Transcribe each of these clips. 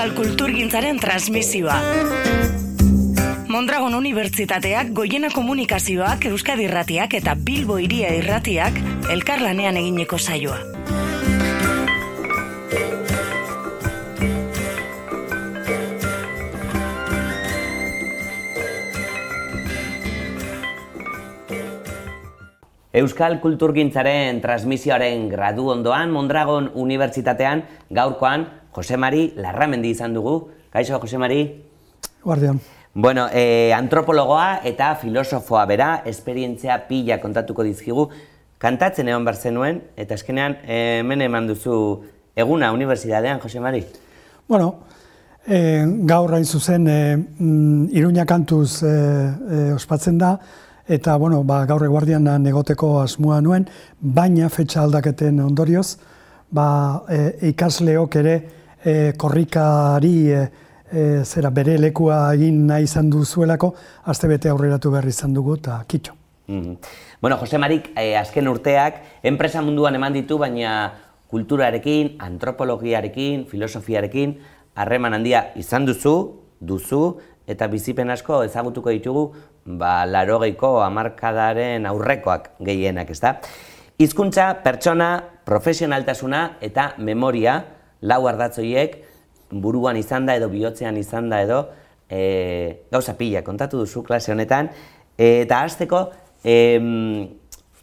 Euskal Kulturgintzaren transmisioa. Mondragon Unibertsitateak, Goiena Komunikazioak, Euskadi Irratiak eta Bilbo Iria Irratiak elkarlanean egineko saioa. Euskal Kulturgintzaren transmisioaren gradu ondoan, Mondragon Unibertsitatean gaurkoan Jose Mari Larramendi izan dugu. Kaixo, Jose Mari? Guardian. Bueno, eh, antropologoa eta filosofoa bera, esperientzia pila kontatuko dizkigu. Kantatzen egon bar zenuen, eta eskenean hemen eman duzu eguna unibertsitatean, Jose Mari? Bueno, eh, gaur hain zuzen mm, Iruña kantuz eh, eh, ospatzen da, eta bueno, ba, gaur eguardian negoteko asmua nuen, baina fetxa aldaketen ondorioz, ba, e, ikasleok ere e, korrikari e, e, zera bere lekua egin nahi izan duzuelako, azte bete aurreratu behar izan dugu eta kitxo. Mm Bueno, Jose Marik, e, azken urteak, enpresa munduan eman ditu, baina kulturarekin, antropologiarekin, filosofiarekin, harreman handia izan duzu, duzu, eta bizipen asko ezagutuko ditugu ba, larogeiko amarkadaren aurrekoak gehienak, ez da? Hizkuntza, pertsona, profesionaltasuna eta memoria, lau ardatzoiek, buruan izan da edo bihotzean izan da edo, e, gauza pila kontatu duzu klase honetan, e, eta hasteko e,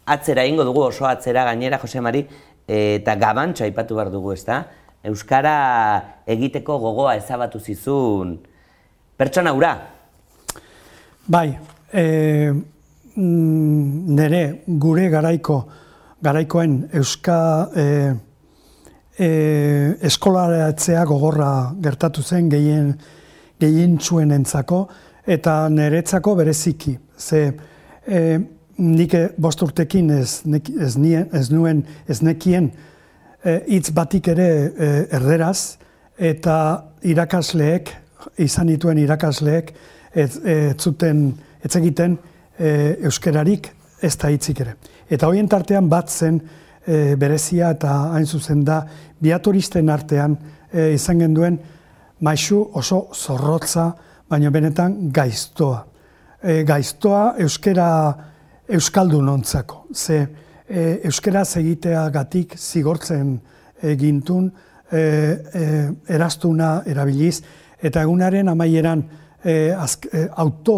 atzera ingo dugu oso atzera gainera, Jose Mari, e, eta gabantxo aipatu behar dugu, ez da? Euskara egiteko gogoa ezabatu zizun pertsona ura, Bai, e, nire gure garaiko, garaikoen euska e, e, eskolaratzea gogorra gertatu zen gehien, gehien txuen eta niretzako bereziki. Ze e, nik bost urtekin ez, ez, nien, ez nuen ez nekien hitz batik ere e, erderaz, eta irakasleek, izan dituen irakasleek, ez, ez zuten, ez egiten e, euskerarik ez da hitzik ere. Eta hoien tartean bat zen e, berezia eta hain zuzen da biaturisten artean e, izan genduen maisu oso zorrotza, baina benetan gaiztoa. E, gaiztoa euskera euskaldu nontzako. Ze e, euskera egitea gatik zigortzen egintun, e, e, erastuna erabiliz, eta egunaren amaieran e, azk, e, auto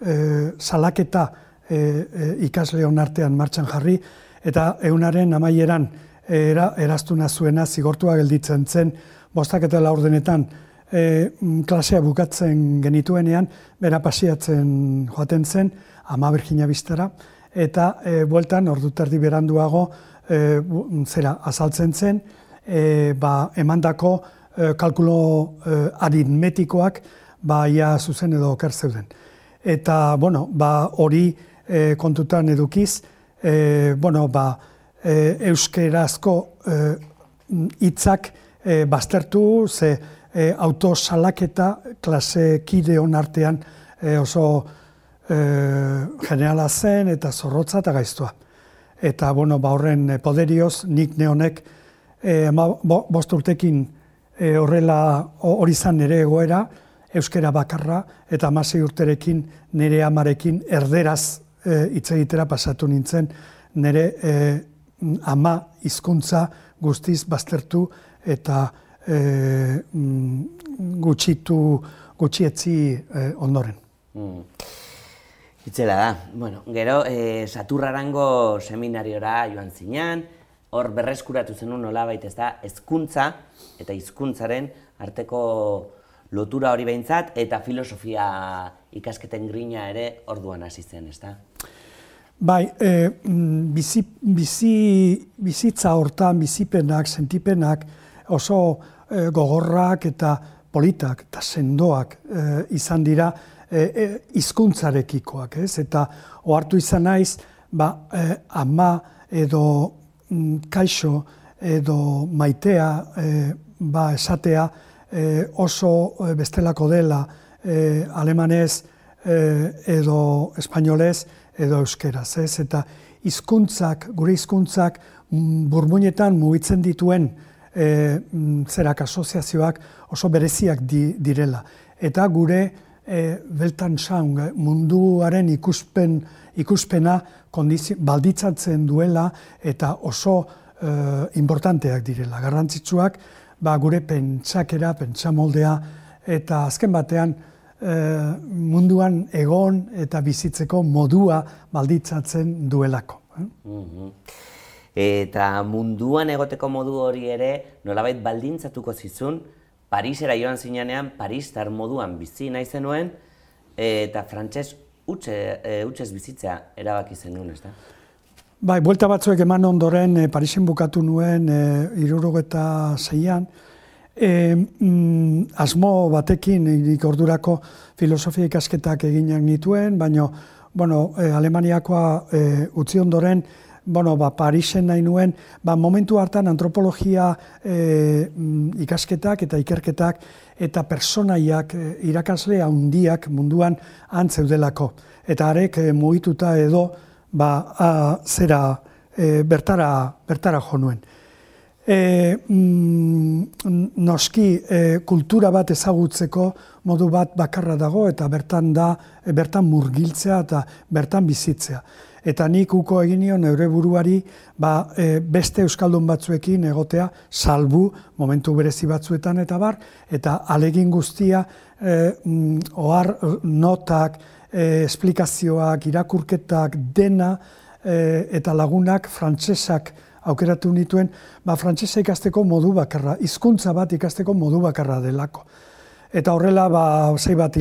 e, salaketa e, e, ikasleon artean martxan jarri, eta eunaren amaieran era, eraztuna zuena zigortua gelditzen zen, bostak eta laurdenetan e, klasea bukatzen genituenean, bera pasiatzen joaten zen, ama bergina biztara, eta e, bueltan ordu terdi beranduago e, zera azaltzen zen, e, ba, emandako e, kalkulo e, aritmetikoak ba, ia zuzen edo oker zeuden. Eta, bueno, ba, hori e, kontutan edukiz, e, bueno, ba, e, euskerazko hitzak e, baztertu, ze e, autosalaketa klase kide artean e, oso e, generala zen eta zorrotza eta gaiztua. Eta, bueno, ba, horren poderioz, nik neonek, e, ma, bo, bost urtekin e, horrela hori zan nire egoera, euskera bakarra eta amasei urterekin nire amarekin erderaz e, hitz egitera pasatu nintzen nire e, ama hizkuntza guztiz baztertu eta e, gutxitu gutxietzi e, ondoren. Mm. Itzela da. Bueno, gero, e, Saturrarango seminariora joan zinean, hor berreskuratu zenun nola baita ez da, ezkuntza eta hizkuntzaren arteko lotura hori behintzat, eta filosofia ikasketen grina ere orduan hasi zen, ezta? Bai, e, bizi, bizi, bizitza hortan, bizipenak, sentipenak oso e, gogorrak eta politak eta sendoak e, izan dira e, e, ez? Eta ohartu izan naiz, ba, ama edo mm, kaixo edo maitea ba, esatea, oso bestelako dela alemanez edo espainolez edo euskeraz, ez? Eta hizkuntzak, gure hizkuntzak mm, burmuinetan mugitzen dituen e, zerak asoziazioak oso bereziak di, direla. Eta gure e, beltan saun munduaren ikuspen, ikuspena kondizio, balditzatzen duela eta oso e, importanteak direla. Garrantzitsuak ba, gure pentsakera, pentsamoldea eta azken batean munduan egon eta bizitzeko modua balditzatzen duelako. Eh? Mhm. Eta munduan egoteko modu hori ere, nolabait baldintzatuko zizun, Parisera joan zinean, Paristar moduan bizi nahi zenuen, eta frantses utxe, e, utxez bizitzea erabaki zenuen, ez da? Bai, buelta batzuek eman ondoren, e, Parisen bukatu nuen, e, irurogeta zeian, e, mm, asmo batekin, nik ordurako filosofia ikasketak eginak nituen, baina, bueno, e, Alemaniakoa e, utzi ondoren, bueno, ba, Parisen nahi nuen, ba, momentu hartan antropologia e, ikasketak eta ikerketak eta personaiak e, irakasle handiak munduan antzeudelako. Eta arek e, mugituta edo ba, a, zera e, bertara, bertara jo nuen. E, mm, noski e, kultura bat ezagutzeko modu bat bakarra dago eta bertan da bertan murgiltzea eta bertan bizitzea. Eta nik uko egin nion neure buruari ba, e, beste euskaldun batzuekin egotea salbu momentu berezi batzuetan eta bar eta alegin guztia e, mm, ohar notak e, esplikazioak irakurketak dena e, eta lagunak frantsesak aukeratu nituen, ba, frantsesa ikasteko modu bakarra, hizkuntza bat ikasteko modu bakarra delako. Eta horrela, ba, zei bat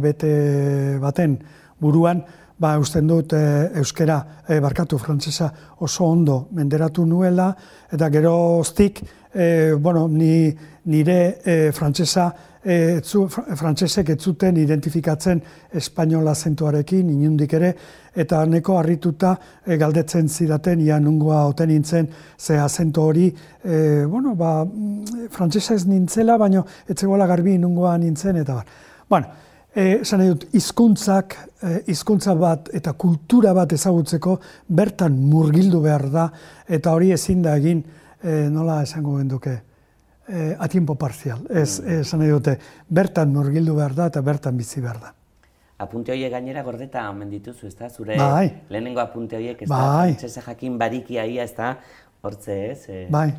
bete baten buruan, ba, usten dut e, euskera, e, barkatu frantsesa oso ondo menderatu nuela, eta gero oztik, e, bueno, ni, nire e, frantsesa, e, etzu, frantsesek ez identifikatzen espainola zentuarekin, inundik ere, eta neko harrituta e, galdetzen zidaten, ia nungoa oten nintzen, ze azentu hori, e, bueno, ba, frantsesa ez nintzela, baina etzegoela garbi nungoa nintzen, eta bar. Bueno, esan nahi dut, izkuntzak, e, hizkuntza bat eta kultura bat ezagutzeko bertan murgildu behar da, eta hori ezin da egin, e, nola esango genduke, e, a tiempo parcial. Ez, mm. esan nahi dute, bertan murgildu behar da eta bertan bizi behar da. Apunte horiek gainera gordeta omen dituzu, ez da? Zure bai. lehenengo apunte horiek, ez bai. da? jakin barikia ia, ez da? Hortze ez? E... Bai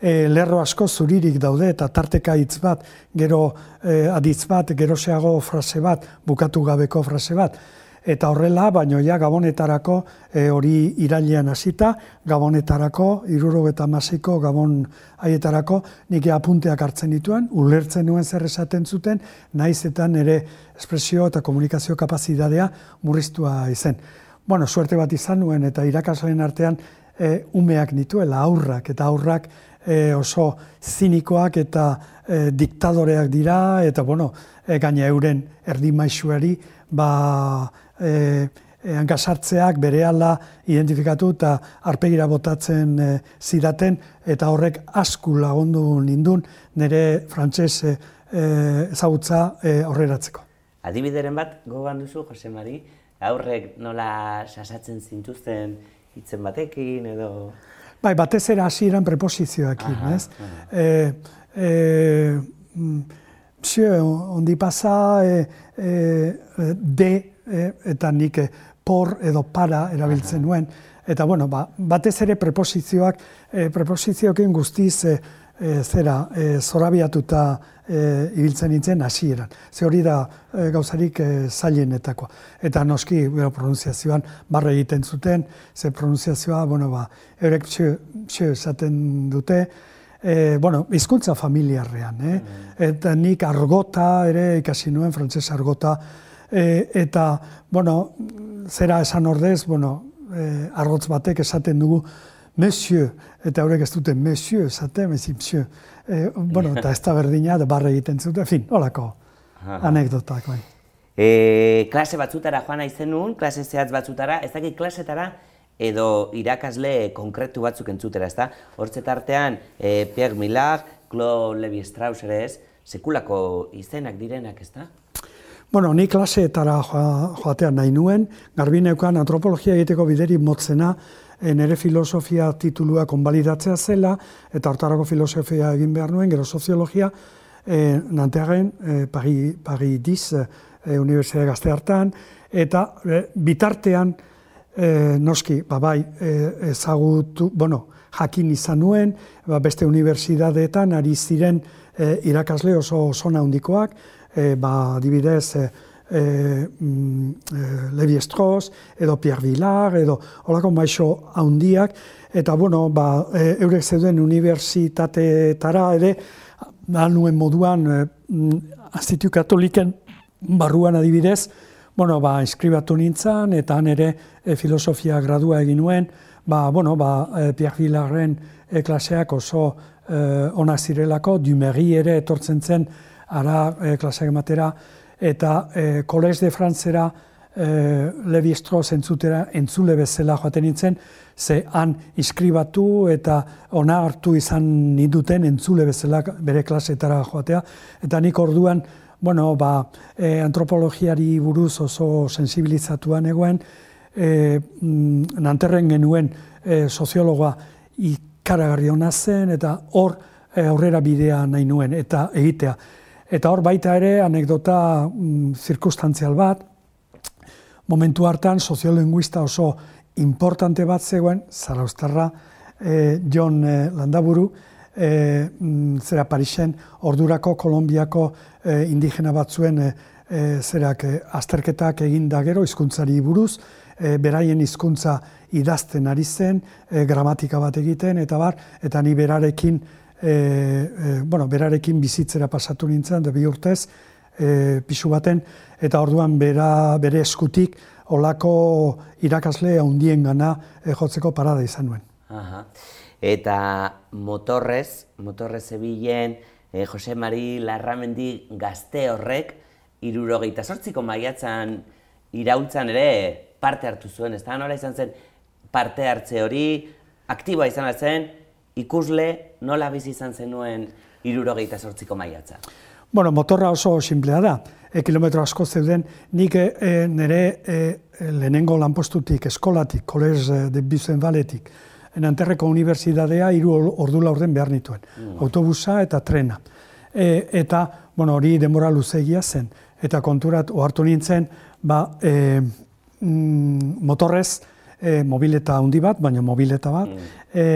e, lerro asko zuririk daude eta tarteka hitz bat, gero e, aditz bat, geroseago frase bat, bukatu gabeko frase bat. Eta horrela, baino ja gabonetarako e, hori irailean hasita, gabonetarako, iruro eta masiko gabon haietarako, nik apunteak hartzen dituen, ulertzen nuen zer esaten zuten, naizetan ere espresio eta komunikazio kapazitatea murriztua izen. Bueno, suerte bat izan nuen eta irakasleen artean e, umeak nituela, aurrak, eta aurrak e, oso zinikoak eta e, diktadoreak dira, eta bueno, e, gaina euren erdi maixuari, ba, e, e, hankasartzeak bere ala identifikatu eta arpegira botatzen e, zidaten, eta horrek asku lagundu nindun nire frantses e, ezagutza e, horreratzeko. Adibideren bat, gogan duzu, Jose Mari, aurrek nola sasatzen zintuzten hitzen batekin edo... Bai, batez ere hasieran preposizioekin, ez? E, e, Psio, ondi pasa, e, e, de, e, eta nik por edo para erabiltzen nuen. Eta, bueno, ba, batez ere preposizioak, e, preposizioekin guztiz, e, e, zera, e, zorabiatuta e, ibiltzen nintzen hasieran. Ze hori da e, gauzarik e, zailenetakoa. Eta noski, bero, pronunziazioan barra egiten zuten, ze pronunziazioa, bueno, ba, eurek txio esaten dute, e, bueno, izkuntza familiarrean, eh? Mm. Eta nik argota ere ikasi nuen, frantzes argota, e, eta, bueno, zera esan ordez, bueno, e, argotz batek esaten dugu, monsieur, eta horrek ez dute monsieur, esate, mezi monsieur. E, bueno, eta ez da berdina, da barra egiten zuten, fin, holako anekdotak, bai. E, klase batzutara joan aizen nuen, klase zehatz batzutara, ez dakit klasetara, edo irakasle konkretu batzuk entzutera, ez da? Hortzetartean, e, Pierre Millar, Claude Levi-Strauss ere ez, sekulako izenak direnak, ez da? Bueno, ni klaseetara joatean nahi nuen, garbineukan antropologia egiteko bideri motzena, nire filosofia titulua konbalidatzea zela, eta hortarako filosofia egin behar nuen, gero soziologia, e, nantearen, e, Pari, Pari Diz, e, Universitate Gazte hartan, eta e, bitartean, e, noski, ba, bai, e, ezagutu, bueno, jakin izan nuen, ba, beste unibertsitateetan ari ziren e, irakasle oso zona handikoak, e, ba, dibidez, e, e, mm, e, Levi Strauss, edo Pierre Villar, edo horako maixo handiak, eta bueno, ba, e, eurek zeuden unibertsitateetara ere, da nuen moduan, e, Katoliken barruan adibidez, bueno, ba, eskribatu nintzen, eta han ere e, filosofia gradua egin nuen, ba, bueno, ba, e, Pierre Villarren e, klaseak oso e, ona zirelako, Dumery ere etortzen zen ara e, klaseak ematera, eta e, Collège de Frantzera e, Levi Strauss entzutera entzule bezala joaten nintzen, ze han iskribatu eta ona hartu izan niduten entzule bezala bere klasetara joatea, eta nik orduan bueno, ba, e, antropologiari buruz oso sensibilizatuan egoen, e, mm, nanterren genuen e, soziologoa ikaragarri hona zen, eta hor e, aurrera bidea nahi nuen, eta egitea. Eta hor baita ere, anekdota mm, zirkustantzial bat, momentu hartan soziolinguista oso importante bat zegoen, zara ustarra, e, John e, Landaburu, e, zera Parisen, ordurako Kolombiako e, indigena batzuen e, zerak e, azterketak egin da gero hizkuntzari buruz, e, beraien hizkuntza idazten ari zen, e, gramatika bat egiten, eta bar, eta ni berarekin, e, e, bueno, berarekin bizitzera pasatu nintzen, da bi urtez, e, pisu baten, eta orduan bera, bere eskutik, olako irakasle handien gana e, jotzeko parada izan nuen. Aha eta motorrez, motorrez zebilen, e, Jose Mari Larramendi gazte horrek, irurogeita sortziko maiatzan irauntzan ere parte hartu zuen, ez da, nola izan zen parte hartze hori, aktiboa izan zen, ikusle nola bizi izan zenuen irurogeita sortziko maiatza. Bueno, motorra oso simplea da, e, kilometro asko zeuden, nik e, nire e, lehenengo lanpostutik, eskolatik, kolez de Bizen Baletik, Nanterreko Unibertsitatea hiru ordu laurden behar nituen. Mm. Autobusa eta trena. E, eta, bueno, hori denbora luzegia zen. Eta konturat, ohartu nintzen, ba, e, mm, motorrez, e, mobileta handi bat, baina mobileta bat, mm. e,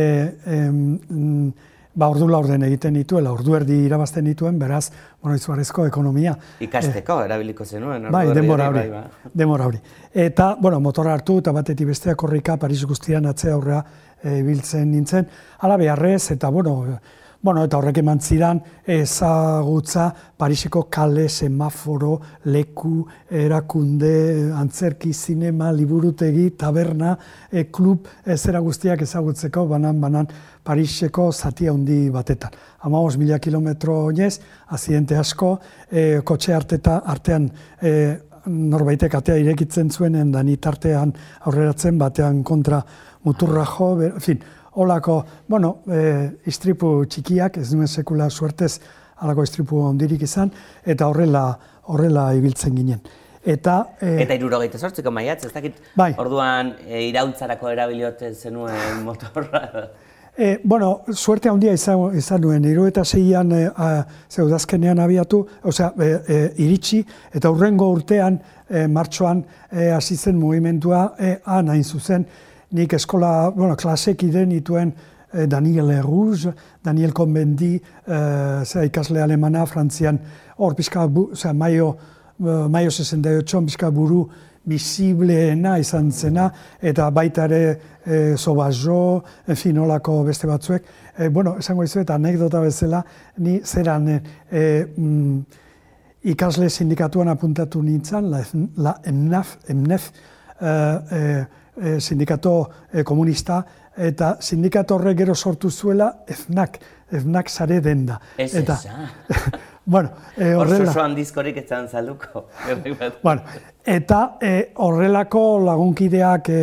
mm, ba, ordu laurden egiten nituela, ordu erdi irabazten nituen, beraz, bueno, izugarrizko ekonomia. Ikasteko, e, erabiliko zenuen. Bai, denbora hori, bai, ba. denbora hori. Eta, bueno, motorra hartu, eta batetik besteak korrika, Paris guztian atzea aurrea ibiltzen nintzen, ala beharrez, eta bueno, bueno, eta horrek eman zidan ezagutza Pariseko kale, semaforo, leku, erakunde, antzerki, zinema, liburutegi, taberna, e, klub, ezera guztiak ezagutzeko, banan, banan, Pariseko zati handi batetan. Amaos mila kilometro oinez, aziente asko, e, kotxe arteta, artean e, norbaitek atea irekitzen zuenen, da tartean aurreratzen batean kontra muturra jo, ber, en fin, holako, bueno, e, istripu txikiak, ez duen sekula suertez, alako istripu ondirik izan, eta horrela, horrela ibiltzen ginen. Eta, e, eta irurogeita sortzeko maiatz, ez dakit, bai. orduan e, irauntzarako erabiliote zenuen motorra? E, bueno, suerte handia izan, izan nuen, iru eta zeian e, zeudazkenean abiatu, osea, e, e, iritsi, eta hurrengo urtean, e, martxoan, e, hasi zen movimentua, e, han hain zuzen, nik eskola, bueno, klasek ide nituen eh, Daniel Erruz, Daniel Konbendi, eh, ikasle alemana, frantzian, hor zera, maio, uh, maio 68, pixka buru bizibleena izan zena, eta baita ere eh, Sobajo, enfin, olako beste batzuek. Eh, bueno, esango izu, eta anekdota bezala, ni zeran eh, mm, ikasle sindikatuan apuntatu nintzen, la, la EMNEF, EMNEF eh, eh, e, sindikato e, komunista, eta sindikato horrek gero sortu zuela FNAC, FNAC sare denda. Ez eta, bueno, e, horrela... Orso handizkorik ez zan zaluko. bueno, eta e, horrelako lagunkideak e,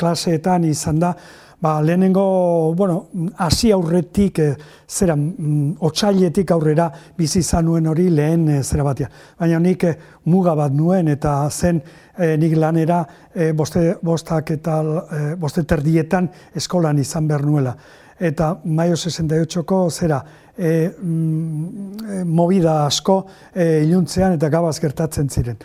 klaseetan izan da, ba, lehenengo, bueno, hasi aurretik, e, zera, mm, otsailetik aurrera bizi zanuen hori lehen e, zera batia. Baina nik e, muga bat nuen eta zen e, nik lanera e, boste, bostak eta e, boste terdietan eskolan izan behar nuela. Eta maio 68ko zera, e, mm, movida asko e, iluntzean eta gabaz gertatzen ziren.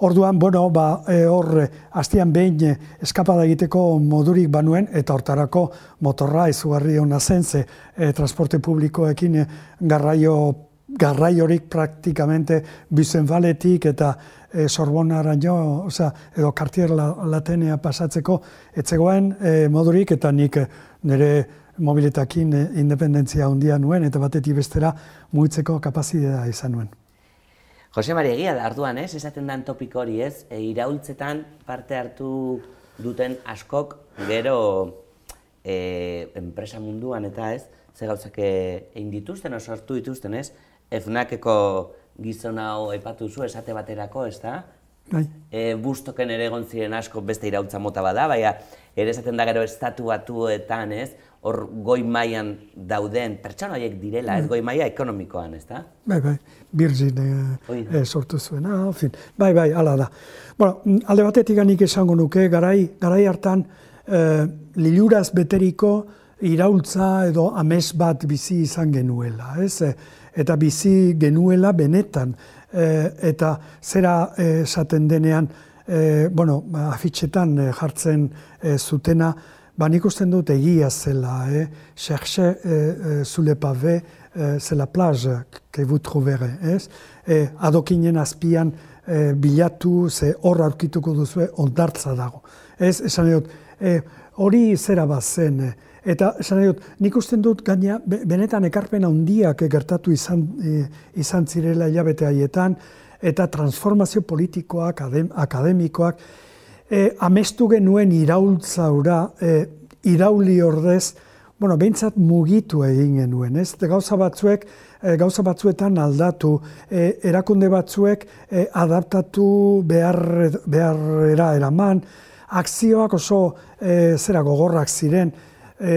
Orduan, bueno, ba, e, hor, hastian behin e, eskapada egiteko modurik banuen, eta hortarako motorra izugarri hona zen, ze e, transporte publikoekin e, garraio, garraiorik praktikamente bizen baletik eta e, sorbonara jo, oza, edo kartier latenea pasatzeko etzegoen e, modurik, eta nik e, nire mobiletakin e, independentzia handia nuen, eta batetik bestera muitzeko kapazidea izan nuen. Jose Maria egia da, arduan, ez? Esaten den topiko hori, ez? E, iraultzetan parte hartu duten askok gero e, enpresa munduan eta ez, ze gauzak egin dituzten, oso hartu dituzten, ez? Efnakeko gizon hau epatu zu esate baterako, ez da? Bai. E, bustoken ere egon ziren asko beste iraultza mota bada, baina ere esaten da gero estatu batuetan, ez? Hor goi mailan dauden pertsona horiek direla, ez mm. goi maila ekonomikoan, ez da? Bai, bai, Virgin e, sortu zuena, en fin, bai, bai, ala da. Bueno, alde batetik anik esango nuke, garai, garai hartan, e, liluraz beteriko iraultza edo ames bat bizi izan genuela, ez? Eta bizi genuela benetan, e, eta zera esaten denean, e, bueno, afitxetan jartzen e, zutena, Ba, nik usten dut egia zela, eh? cherche eh, sous le pavé, eh, c'est la plage que vous trouverez, ez? Eh, adokinen azpian eh, bilatu, ze hor aurkituko duzu, ondartza dago. Ez, esan dut, eh, hori zera bat zen, eh? Eta esan dut, nik usten dut gaina, benetan ekarpen handiak gertatu izan, eh, izan zirela hilabete haietan, eta transformazio politikoak, akademikoak, e, amestu genuen iraultzaura, e, irauli ordez, bueno, behintzat mugitu egin genuen, ez? De gauza batzuek, e, gauza batzuetan aldatu, e, erakunde batzuek e, adaptatu behar, beharrera eraman, akzioak oso e, zera gogorrak ziren, e,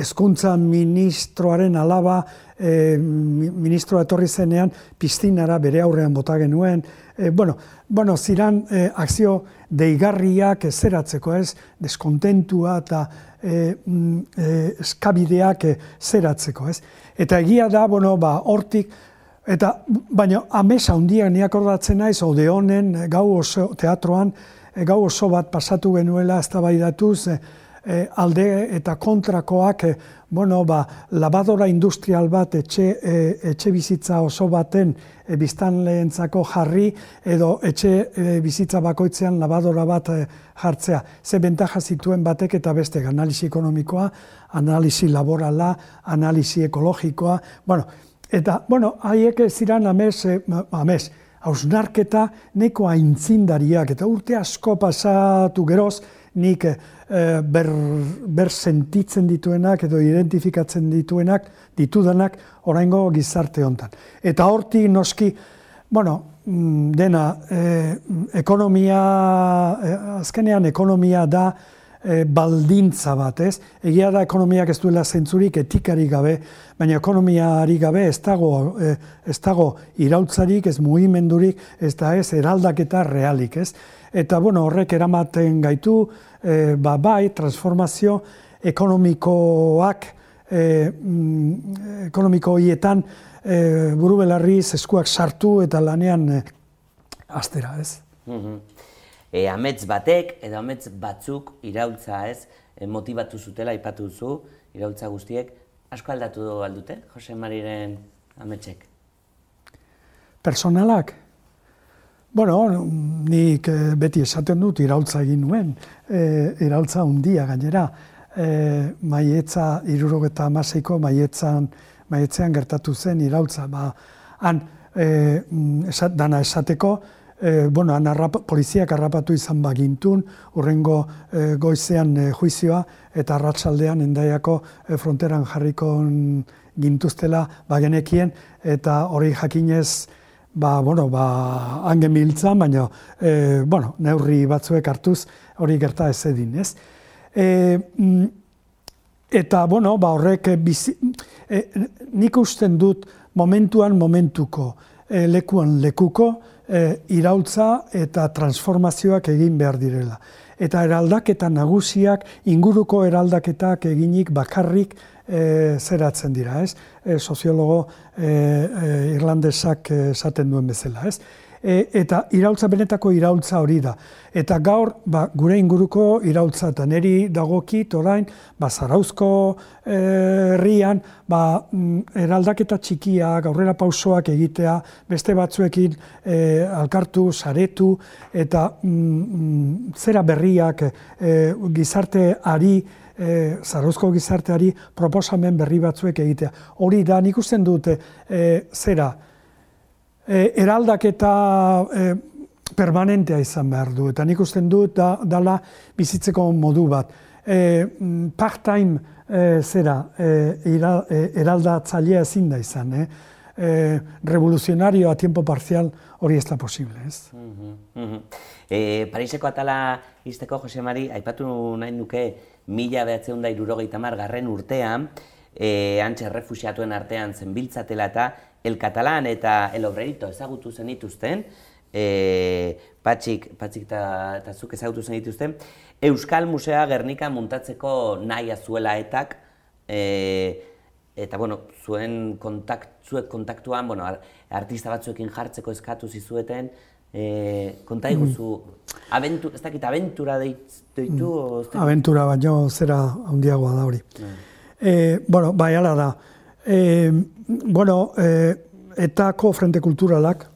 eskuntza ministroaren alaba, e, ministroa etorri zenean, piztinara bere aurrean bota genuen, e, bueno, bueno, ziran e, akzio deigarriak zeratzeko ez, deskontentua eta e, e, eskabideak zeratzeko ez. Eta egia da, bueno, ba, hortik, eta baina amesa handiak niak ordatzen naiz, ode honen gau oso teatroan, gau oso bat pasatu genuela ez da e, alde eta kontrakoak, e, bueno, ba, labadora industrial bat etxe, e, etxe bizitza oso baten e, biztan lehentzako jarri edo etxe e, bizitza bakoitzean labadora bat e, jartzea. Ze bentaja zituen batek eta beste, analisi ekonomikoa, analisi laborala, analisi ekologikoa, bueno, eta, bueno, haiek ziren amez, amez, hausnarketa neko aintzindariak, eta urte asko pasatu geroz, nik Eh, ber, ber sentitzen dituenak edo identifikatzen dituenak, ditudanak oraingo gizarte hontan. Eta horti noski, bueno, mm, dena, e, ekonomia, e, azkenean ekonomia da baldintza bat, ez? Egia da ekonomiak ez duela zentzurik etikari gabe, baina ekonomiari gabe ez dago, ez dago irautzarik, ez mugimendurik, ez da ez eraldaketa realik, ez? Eta, bueno, horrek eramaten gaitu, e, ba, bai, transformazio ekonomikoak, e, mm, ekonomiko hietan, e, buru belarriz eskuak sartu eta lanean e, astera, ez? Mm e, amets batek edo amets batzuk iraultza ez, e, motibatu zutela, ipatu zu, iraultza guztiek, asko aldatu aldute, Jose Mariren ametsek? Personalak? Bueno, nik eh, beti esaten dut iraultza egin nuen, e, iraultza handia gainera. E, maietza, irurogeta amaseiko maietzan, maietzean gertatu zen iraultza. Ba, han, e, esat, dana esateko, e, bueno, han arrap, poliziak harrapatu izan bagintun, urrengo e, goizean e, juizioa, eta arratsaldean endaiako e, fronteran jarriko gintuztela bagenekien, eta hori jakinez, ba, bueno, ba, hangen biltzan, baina, e, bueno, neurri batzuek hartuz hori gerta ez edin, ez? E, eta, bueno, ba, horrek bizi, e, nik usten dut momentuan momentuko, e, lekuan lekuko, e, iraultza eta transformazioak egin behar direla. Eta eraldaketa nagusiak, inguruko eraldaketak eginik bakarrik e, zeratzen dira, ez? E, soziologo e, e, irlandesak esaten duen bezala, ez? E, eta iraultza benetako iraultza hori da. Eta gaur, ba, gure inguruko iraultza eta neri dagokit orain, ba, zarauzko e, herrian, ba, mm, eraldaketa txikiak, aurrera pausoak egitea, beste batzuekin e, alkartu, saretu, eta mm, mm zera berriak e, gizarte ari, e, zarauzko gizarteari proposamen berri batzuek egitea. Hori da, nik usten dute, e, zera, e, eraldaketa e, permanentea izan behar du. Eta nik usten dut da, dala bizitzeko modu bat. E, mm, Part-time e, zera, e, e, eraldatzailea ezin da izan. Eh? E, revoluzionario a tiempo parcial hori ez da posible. Ez? Mm e, Pariseko atala izteko, Jose Mari, aipatu nahi nuke mila behatzen da irurogeita garren urtean, e, antxe refusiatuen artean zenbiltzatela eta el catalán eta el obrerito ezagutu zen dituzten, e, patxik, patxik eta zuk ezagutu zen dituzten, Euskal Musea Gernika muntatzeko nahi azuela etak, e, eta bueno, zuen kontakt, zuek kontaktuan, bueno, artista batzuekin jartzeko eskatu zizueten, e, konta iguzu, mm. abentu, ez dakit, abentura deitu? Mm. Abentura baino zera handiagoa da hori. Mm. E, bueno, bai, ala da. E, bueno, e, etako frente kulturalak,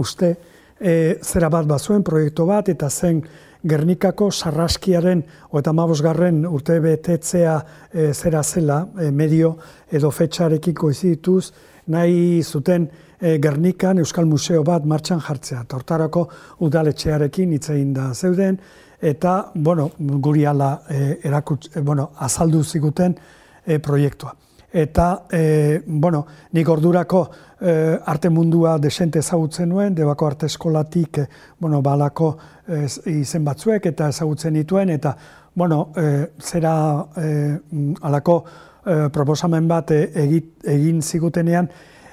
uste, e, zera bat bazuen proiektu bat, eta zen Gernikako sarraskiaren, eta mabosgarren urte betetzea e, zera zela, e, medio edo fetxarekiko izituz, nahi zuten e, Gernikan Euskal Museo bat martxan jartzea. Tortarako udaletxearekin hitzein da zeuden, eta, bueno, guri ala e, e, bueno, azaldu ziguten e, proiektua eta e, bueno, nik ordurako e, arte mundua desente ezagutzen nuen, debako arte eskolatik e, bueno, balako e, izen batzuek eta ezagutzen dituen, eta bueno, e, zera e, alako e, proposamen bat e, egin zigutenean,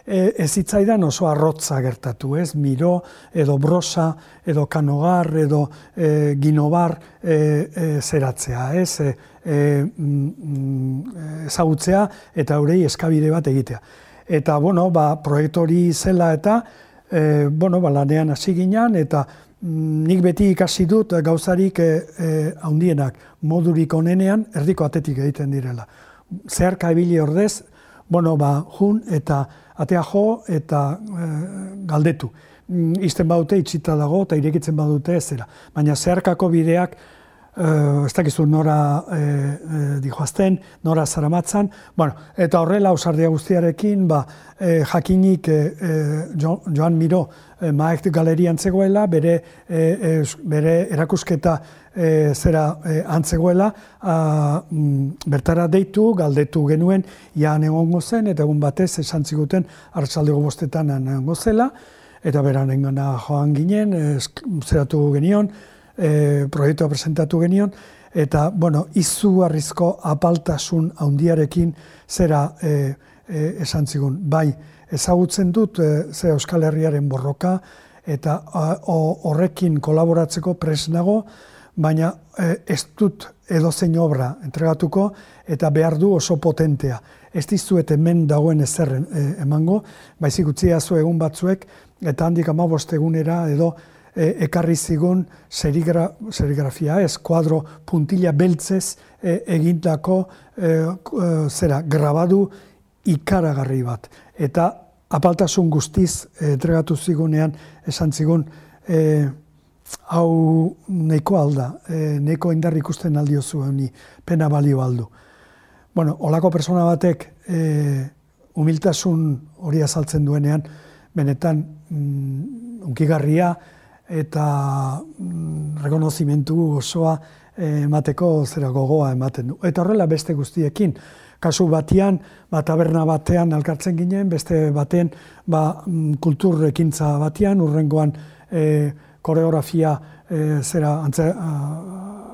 e, ez hitzaidan oso arrotza gertatu, ez? Miro, edo brosa, edo kanogar, edo e, ginobar e, e, zeratzea, ez? E, mm, ezagutzea eta eurei eskabide bat egitea. Eta, bueno, ba, proiektu hori zela eta, e, bueno, ba, lanean hasi ginen, eta mm, nik beti ikasi dut gauzarik e, e, handienak modurik onenean erdiko atetik egiten direla. Zeharka ebili ordez, bueno, ba, jun eta atea jo eta e, galdetu. Mm, izten baute itxita dago eta irekitzen badute ez zera. Baina zeharkako bideak e, ez dakizu nora e, e, dihoazten, nora zaramatzan. Bueno, eta horrela ausardia guztiarekin, ba, e, jakinik e, Joan Miro e, maekt galerian zegoela, bere, e, bere erakusketa e, zera e, antzegoela, a, mm, bertara deitu, galdetu genuen, ian egongo zen, eta egun batez esan ziguten hartzaldego bostetan egongo zela, eta beran joan ginen, e, zeratu genion, e, proiektua presentatu genion, eta, bueno, izu arrizko apaltasun handiarekin zera e, e, esan zigun. Bai, ezagutzen dut e, ze Euskal Herriaren borroka, eta horrekin kolaboratzeko presnago, baina e, ez dut edozein obra entregatuko eta behar du oso potentea. Ez dizuet hemen dagoen ezerren e, emango, baizik utzia zu egun batzuek eta handik amabost egunera edo e, ekarri zigun serigra, serigrafia ez, kuadro puntila beltzez e, egindako e, zera, grabadu ikaragarri bat. Eta apaltasun guztiz entregatu zigunean esan zigun hau neko alda, e, neko indar ikusten aldio zuen, pena balio aldu. Bueno, olako persona batek e, humiltasun hori azaltzen duenean, benetan mm, unkigarria eta mm, rekonozimentu osoa e, emateko zera gogoa ematen du. Eta horrela beste guztiekin, kasu batean, ba, taberna batean alkartzen ginen, beste batean ba, mm, kultur ekintza batean, urrengoan e, koreografia e, zera antzer,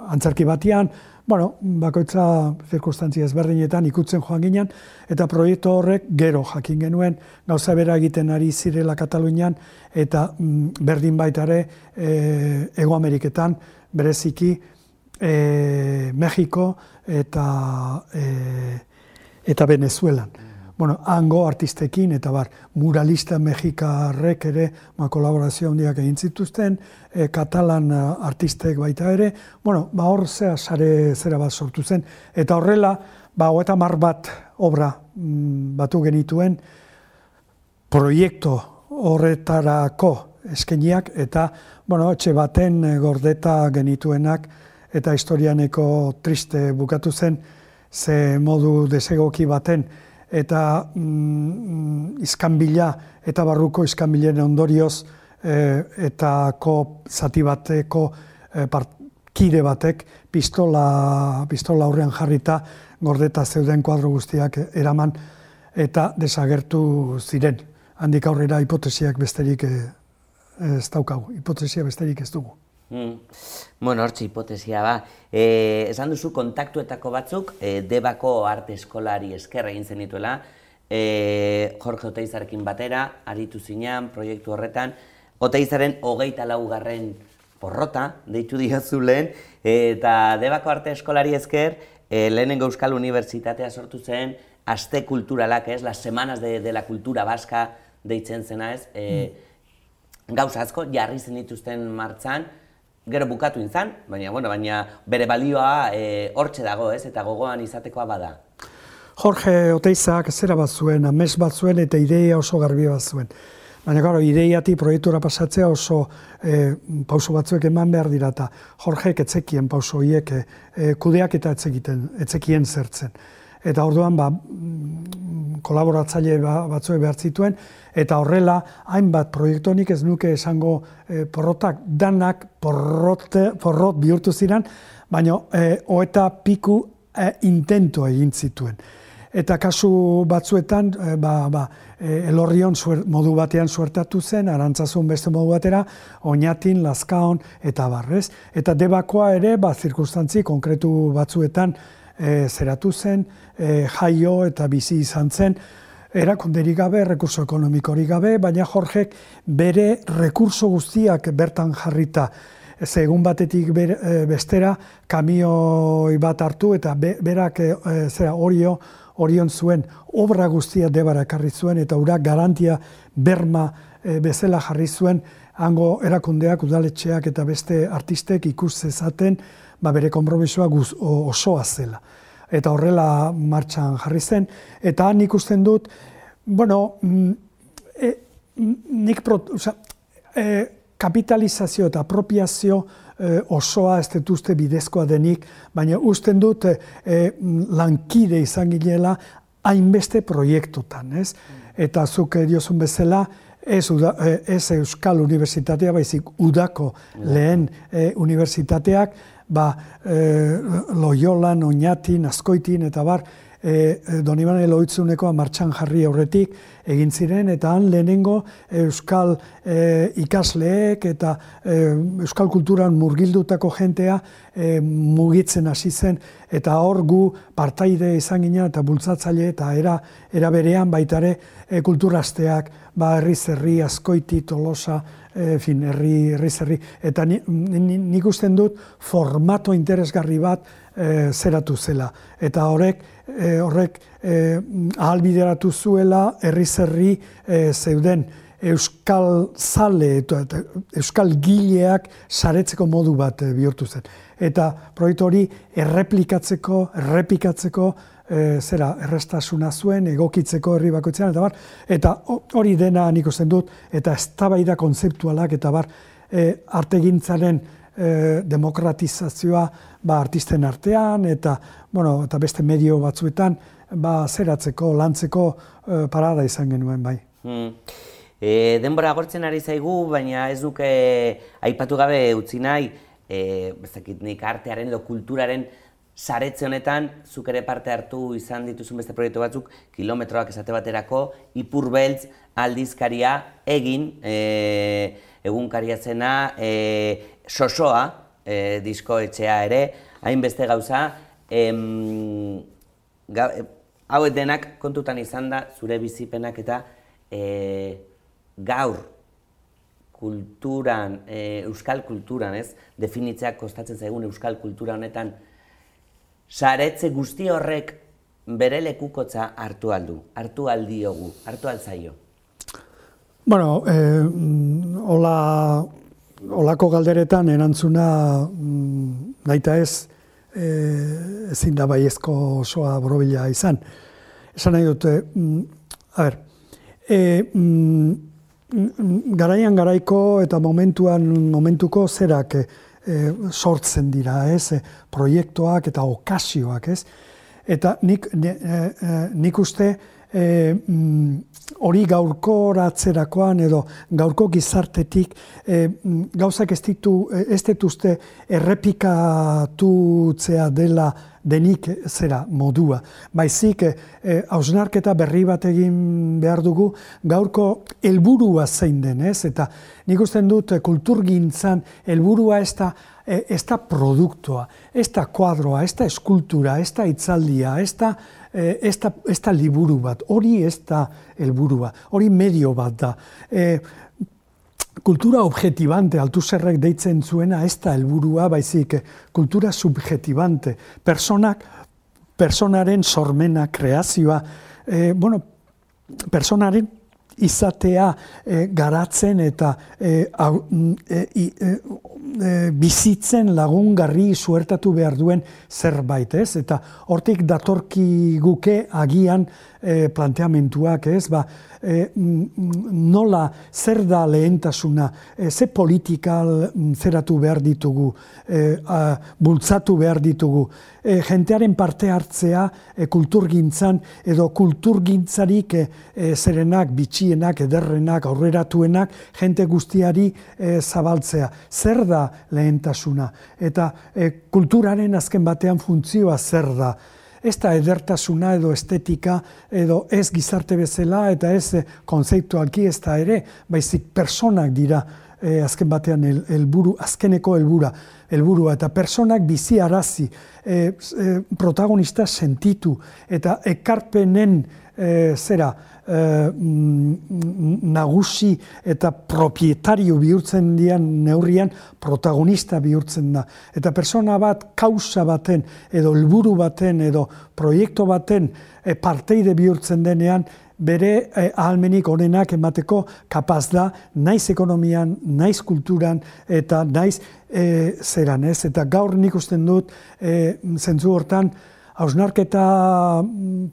antzerki batean, bueno, bakoitza zirkustantzia ezberdinetan ikutzen joan ginen, eta proiektu horrek gero jakin genuen, gauza bera egiten ari zirela Katalunian, eta mm, berdin baita ere e, Ego Ameriketan, bereziki e, Mexiko eta, e, eta Venezuelan bueno, hango artistekin, eta bar, muralista mexikarrek ere, ma, kolaborazio handiak egin zituzten, e, katalan artistek baita ere, bueno, ba, hor zera sare zera bat sortu zen, eta horrela, ba, hoeta mar bat obra mm, batu genituen, proiektu horretarako eskeniak, eta, bueno, etxe baten gordeta genituenak, eta historianeko triste bukatu zen, ze modu desegoki baten, eta mm, izkanbila eta barruko izkanbilen ondorioz e, eta ko zati bateko e, kide batek pistola, pistola aurrean jarrita gordeta zeuden kuadro guztiak eraman eta desagertu ziren. Handik aurrera hipotesiak besterik e, ez daukagu, hipotesia besterik ez dugu. Mm. Bueno, hortxe hipotesia ba. E, esan duzu kontaktuetako batzuk, e, debako arte eskolari eskerra egin zenituela, e, Jorge Oteizarekin batera, aritu zinean, proiektu horretan, Oteizaren hogeita laugarren porrota, deitu diozu lehen, eta debako arte eskolari esker, e, lehenengo Euskal Unibertsitatea sortu zen, aste kulturalak, ez, las semanas de, de la cultura baska deitzen zena, ez, e, mm. gauza asko jarri zen dituzten martzan, gero bukatu izan, baina, bueno, baina bere balioa e, hortxe dago, ez, eta gogoan izatekoa bada. Jorge Oteizak zera bat zuen, amez bat zuen eta ideia oso garbi bat zuen. Baina, gara, ideiati proiektura pasatzea oso e, pauso batzuek eman behar dira eta Jorge etzekien pauso hiek e, kudeak eta etzekiten, etzekien zertzen. Eta orduan, ba, kolaboratzaile ba, batzue behar zituen, eta horrela, hainbat proiektonik ez nuke esango e, porrotak danak porrote, porrot bihurtu ziren, baina e, oeta piku e, intento egin zituen. Eta kasu batzuetan, e, ba, ba, e, elorrion modu batean suertatu zen, arantzazun beste modu batera, oinatin, laskaon, eta barrez. Eta debakoa ere, ba, zirkustantzi konkretu batzuetan e, zeratu zen, e, jaio eta bizi izan zen, erakunderik gabe, rekurso ekonomikorik gabe, baina Jorgek bere rekurso guztiak bertan jarrita, ez egun batetik e, bestera, kamioi bat hartu eta berak e, zera orio, orion zuen obra guztia debara ekarri zuen eta ura garantia berma e, bezala jarri zuen hango erakundeak, udaletxeak eta beste artistek ikus zezaten ba, bere konpromisoa osoa zela eta horrela martxan jarri zen. Eta han ikusten dut, bueno, mm, e, nik pro, oza, e, kapitalizazio eta apropiazio e, osoa ez detuzte bidezkoa denik, baina usten dut e, e, lankide izan gilela hainbeste proiektutan, ez? Eta zuk diozun bezala, ez, uda, e, ez Euskal Unibertsitatea, baizik udako lehen e, unibertsitateak, ba, e, loiolan, oinatin, askoitin, eta bar, e, e Donibane loitzuneko martxan jarri aurretik egin ziren, eta han lehenengo euskal e, ikasleek eta e, euskal kulturan murgildutako jentea e, mugitzen hasi zen, eta hor gu partaide izan ginen eta bultzatzaile eta era, era berean baitare e, kulturazteak, ba, herri zerri, askoiti, tolosa, e, fin, herri, herri zerri, eta nik ni, usten dut formato interesgarri bat e, zeratu zela. Eta horrek, e, horrek e, ahalbideratu zuela herri zerri e, zeuden euskal zale eta, euskal gileak saretzeko modu bat e, bihurtu zen. Eta proiektu hori erreplikatzeko, errepikatzeko, e, zera errestasuna zuen egokitzeko herri bakoitzean eta bar eta hori dena nik dut eta eztabaida kontzeptualak eta bar e, artegintzaren e, demokratizazioa ba artisten artean eta bueno eta beste medio batzuetan ba zeratzeko lantzeko e, parada izan genuen bai. Hmm. E, denbora agortzen ari zaigu, baina ez duke aipatu gabe utzi nahi, e, nik artearen edo kulturaren saretze honetan, zuk ere parte hartu izan dituzun beste proiektu batzuk, kilometroak esate baterako, ipur beltz aldizkaria egin, e, egunkaria zena, e, sosoa, e, disko etxea ere, hainbeste gauza, em, ga, e, hauek denak kontutan izan da zure bizipenak eta e, gaur kulturan, e, euskal kulturan, ez? Definitzeak kostatzen zaigun euskal kultura honetan, saretze guzti horrek bere lekukotza hartu aldu, hartu aldiogu, hartu altzaio. Bueno, eh, hola, olako galderetan erantzuna mm, naita ez eh, ezin da baiezko osoa borobila izan. Esan nahi dute, mm, a ber, eh, mm, garaian garaiko eta momentuan momentuko zerak e, sortzen dira, ez? E, proiektuak eta okasioak, ez? Eta nik, nik uste hori gaurko ratzerakoan edo gaurko gizartetik e, gauzak ez ditu, ez dituzte errepikatutzea dela denik zera modua. Baizik, e, hausnarketa berri bat egin behar dugu, gaurko helburua zein den, ez? Eta nik dut kulturgintzan helburua ez da, ez da produktua, ez da kuadroa, ez da eskultura, ez da itzaldia, ez da, ez da, ez da liburu bat, hori ez da helburua, hori medio bat da. E, kultura objetibante, altu zerrek deitzen zuena, ez da helburua baizik, kultura subjetibante, personak, personaren sormena, kreazioa, e, bueno, personaren izatea e, garatzen eta e, e, bizitzen lagungarri suertatu behar duen zerbait, ez? Eta hortik datorki guke agian e, planteamentuak, ez? Ba, e, nola zer da lehentasuna, e, ze politikal zeratu behar ditugu, e, bultzatu behar ditugu, e, jentearen parte hartzea e, kulturgintzan edo kulturgintzarik e, zerenak, bitxienak, ederrenak, aurreratuenak, jente guztiari zabaltzea. Zer da lehentasuna? Eta kulturaren azken batean funtzioa zer da? ez da edertasuna edo estetika edo ez gizarte bezala eta ez konzeptualki ez da ere, baizik personak dira e, azken batean helburu azkeneko helbura helburua eta personak bizi arazi e, protagonista sentitu eta ekarpenen zera nagusi eta propietario bihurtzen dian neurrian protagonista bihurtzen da. Eta persona bat kausa baten edo helburu baten edo proiektu baten e, parteide bihurtzen denean bere e, ahalmenik onenak emateko kapaz da naiz ekonomian, naiz kulturan eta naiz e, zeran ez. Eta gaur nik usten dut e, zentzu hortan hausnarketa mm,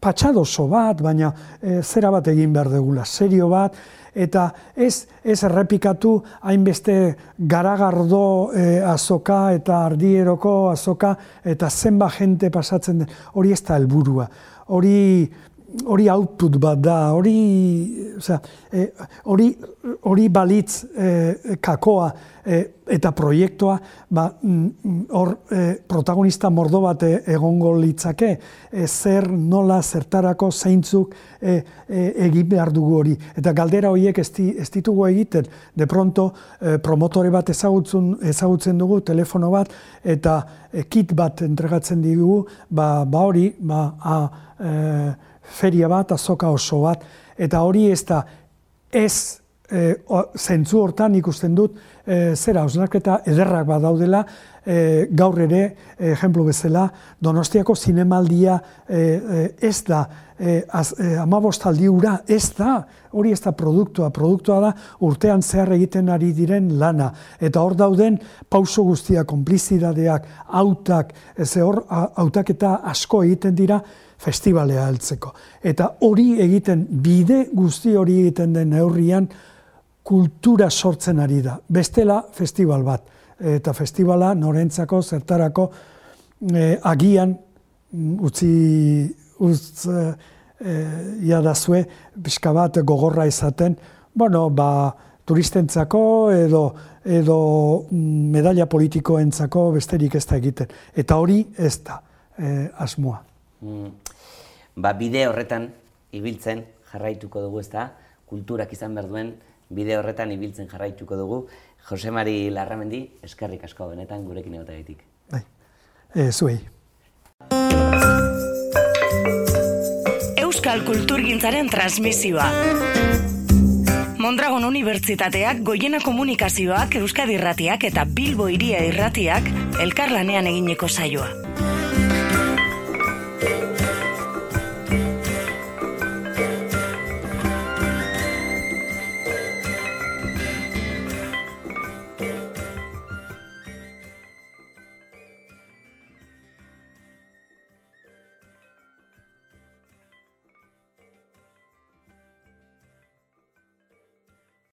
patxadoso bat, baina e, zera bat egin behar degula, serio bat, eta ez, ez errepikatu hainbeste garagardo e, azoka eta ardieroko azoka eta zenba jente pasatzen den, hori ez da helburua. Hori hori output bat da, hori, osea, e, hori, hori balitz e, kakoa e, eta proiektua, ba, mm, hor e, protagonista mordo bat egongo litzake, zer nola zertarako zeintzuk egin behar dugu hori. Eta galdera horiek ez, ez ditugu egiten, de pronto promotore bat ezagutzen, ezagutzen dugu, telefono bat, eta kit bat entregatzen digu, ba, ba hori, ba, a, feria bat, azoka oso bat, eta hori ez da ez e, zentzu hortan ikusten dut e, zera osnarketa ederrak bat daudela, e, gaur ere, e, ejemplo bezala, Donostiako zinemaldia e, e, ez da, e, az, e, amabostaldi ura ez da, hori ez da produktua, produktua da urtean zehar egiten ari diren lana. Eta hor dauden pauso guztia, konplizidadeak, autak, ez hor, autak eta asko egiten dira, festivalea heltzeko. Eta hori egiten, bide guzti hori egiten den neurrian, kultura sortzen ari da. Bestela, festival bat. Eta festivala norentzako, zertarako, eh, agian, mm, utzi, utz, eh, iadazue, pixka bat gogorra izaten, bueno, ba, turistentzako edo, edo mm, medalla politikoentzako besterik ez da egiten. Eta hori ez da eh, asmoa. Mm. Ba, bide horretan ibiltzen jarraituko dugu, ezta? Kulturak izan behar duen bide horretan ibiltzen jarraituko dugu. Jose Mari Larramendi, eskerrik asko benetan gurekin egotagaitik. Bai. E, zuei. Euskal Kulturgintzaren transmisioa. Mondragon Unibertsitateak, Goiena Komunikazioak, Euskadi Irratiak eta Bilbo Hiria Irratiak elkarlanean egineko saioa.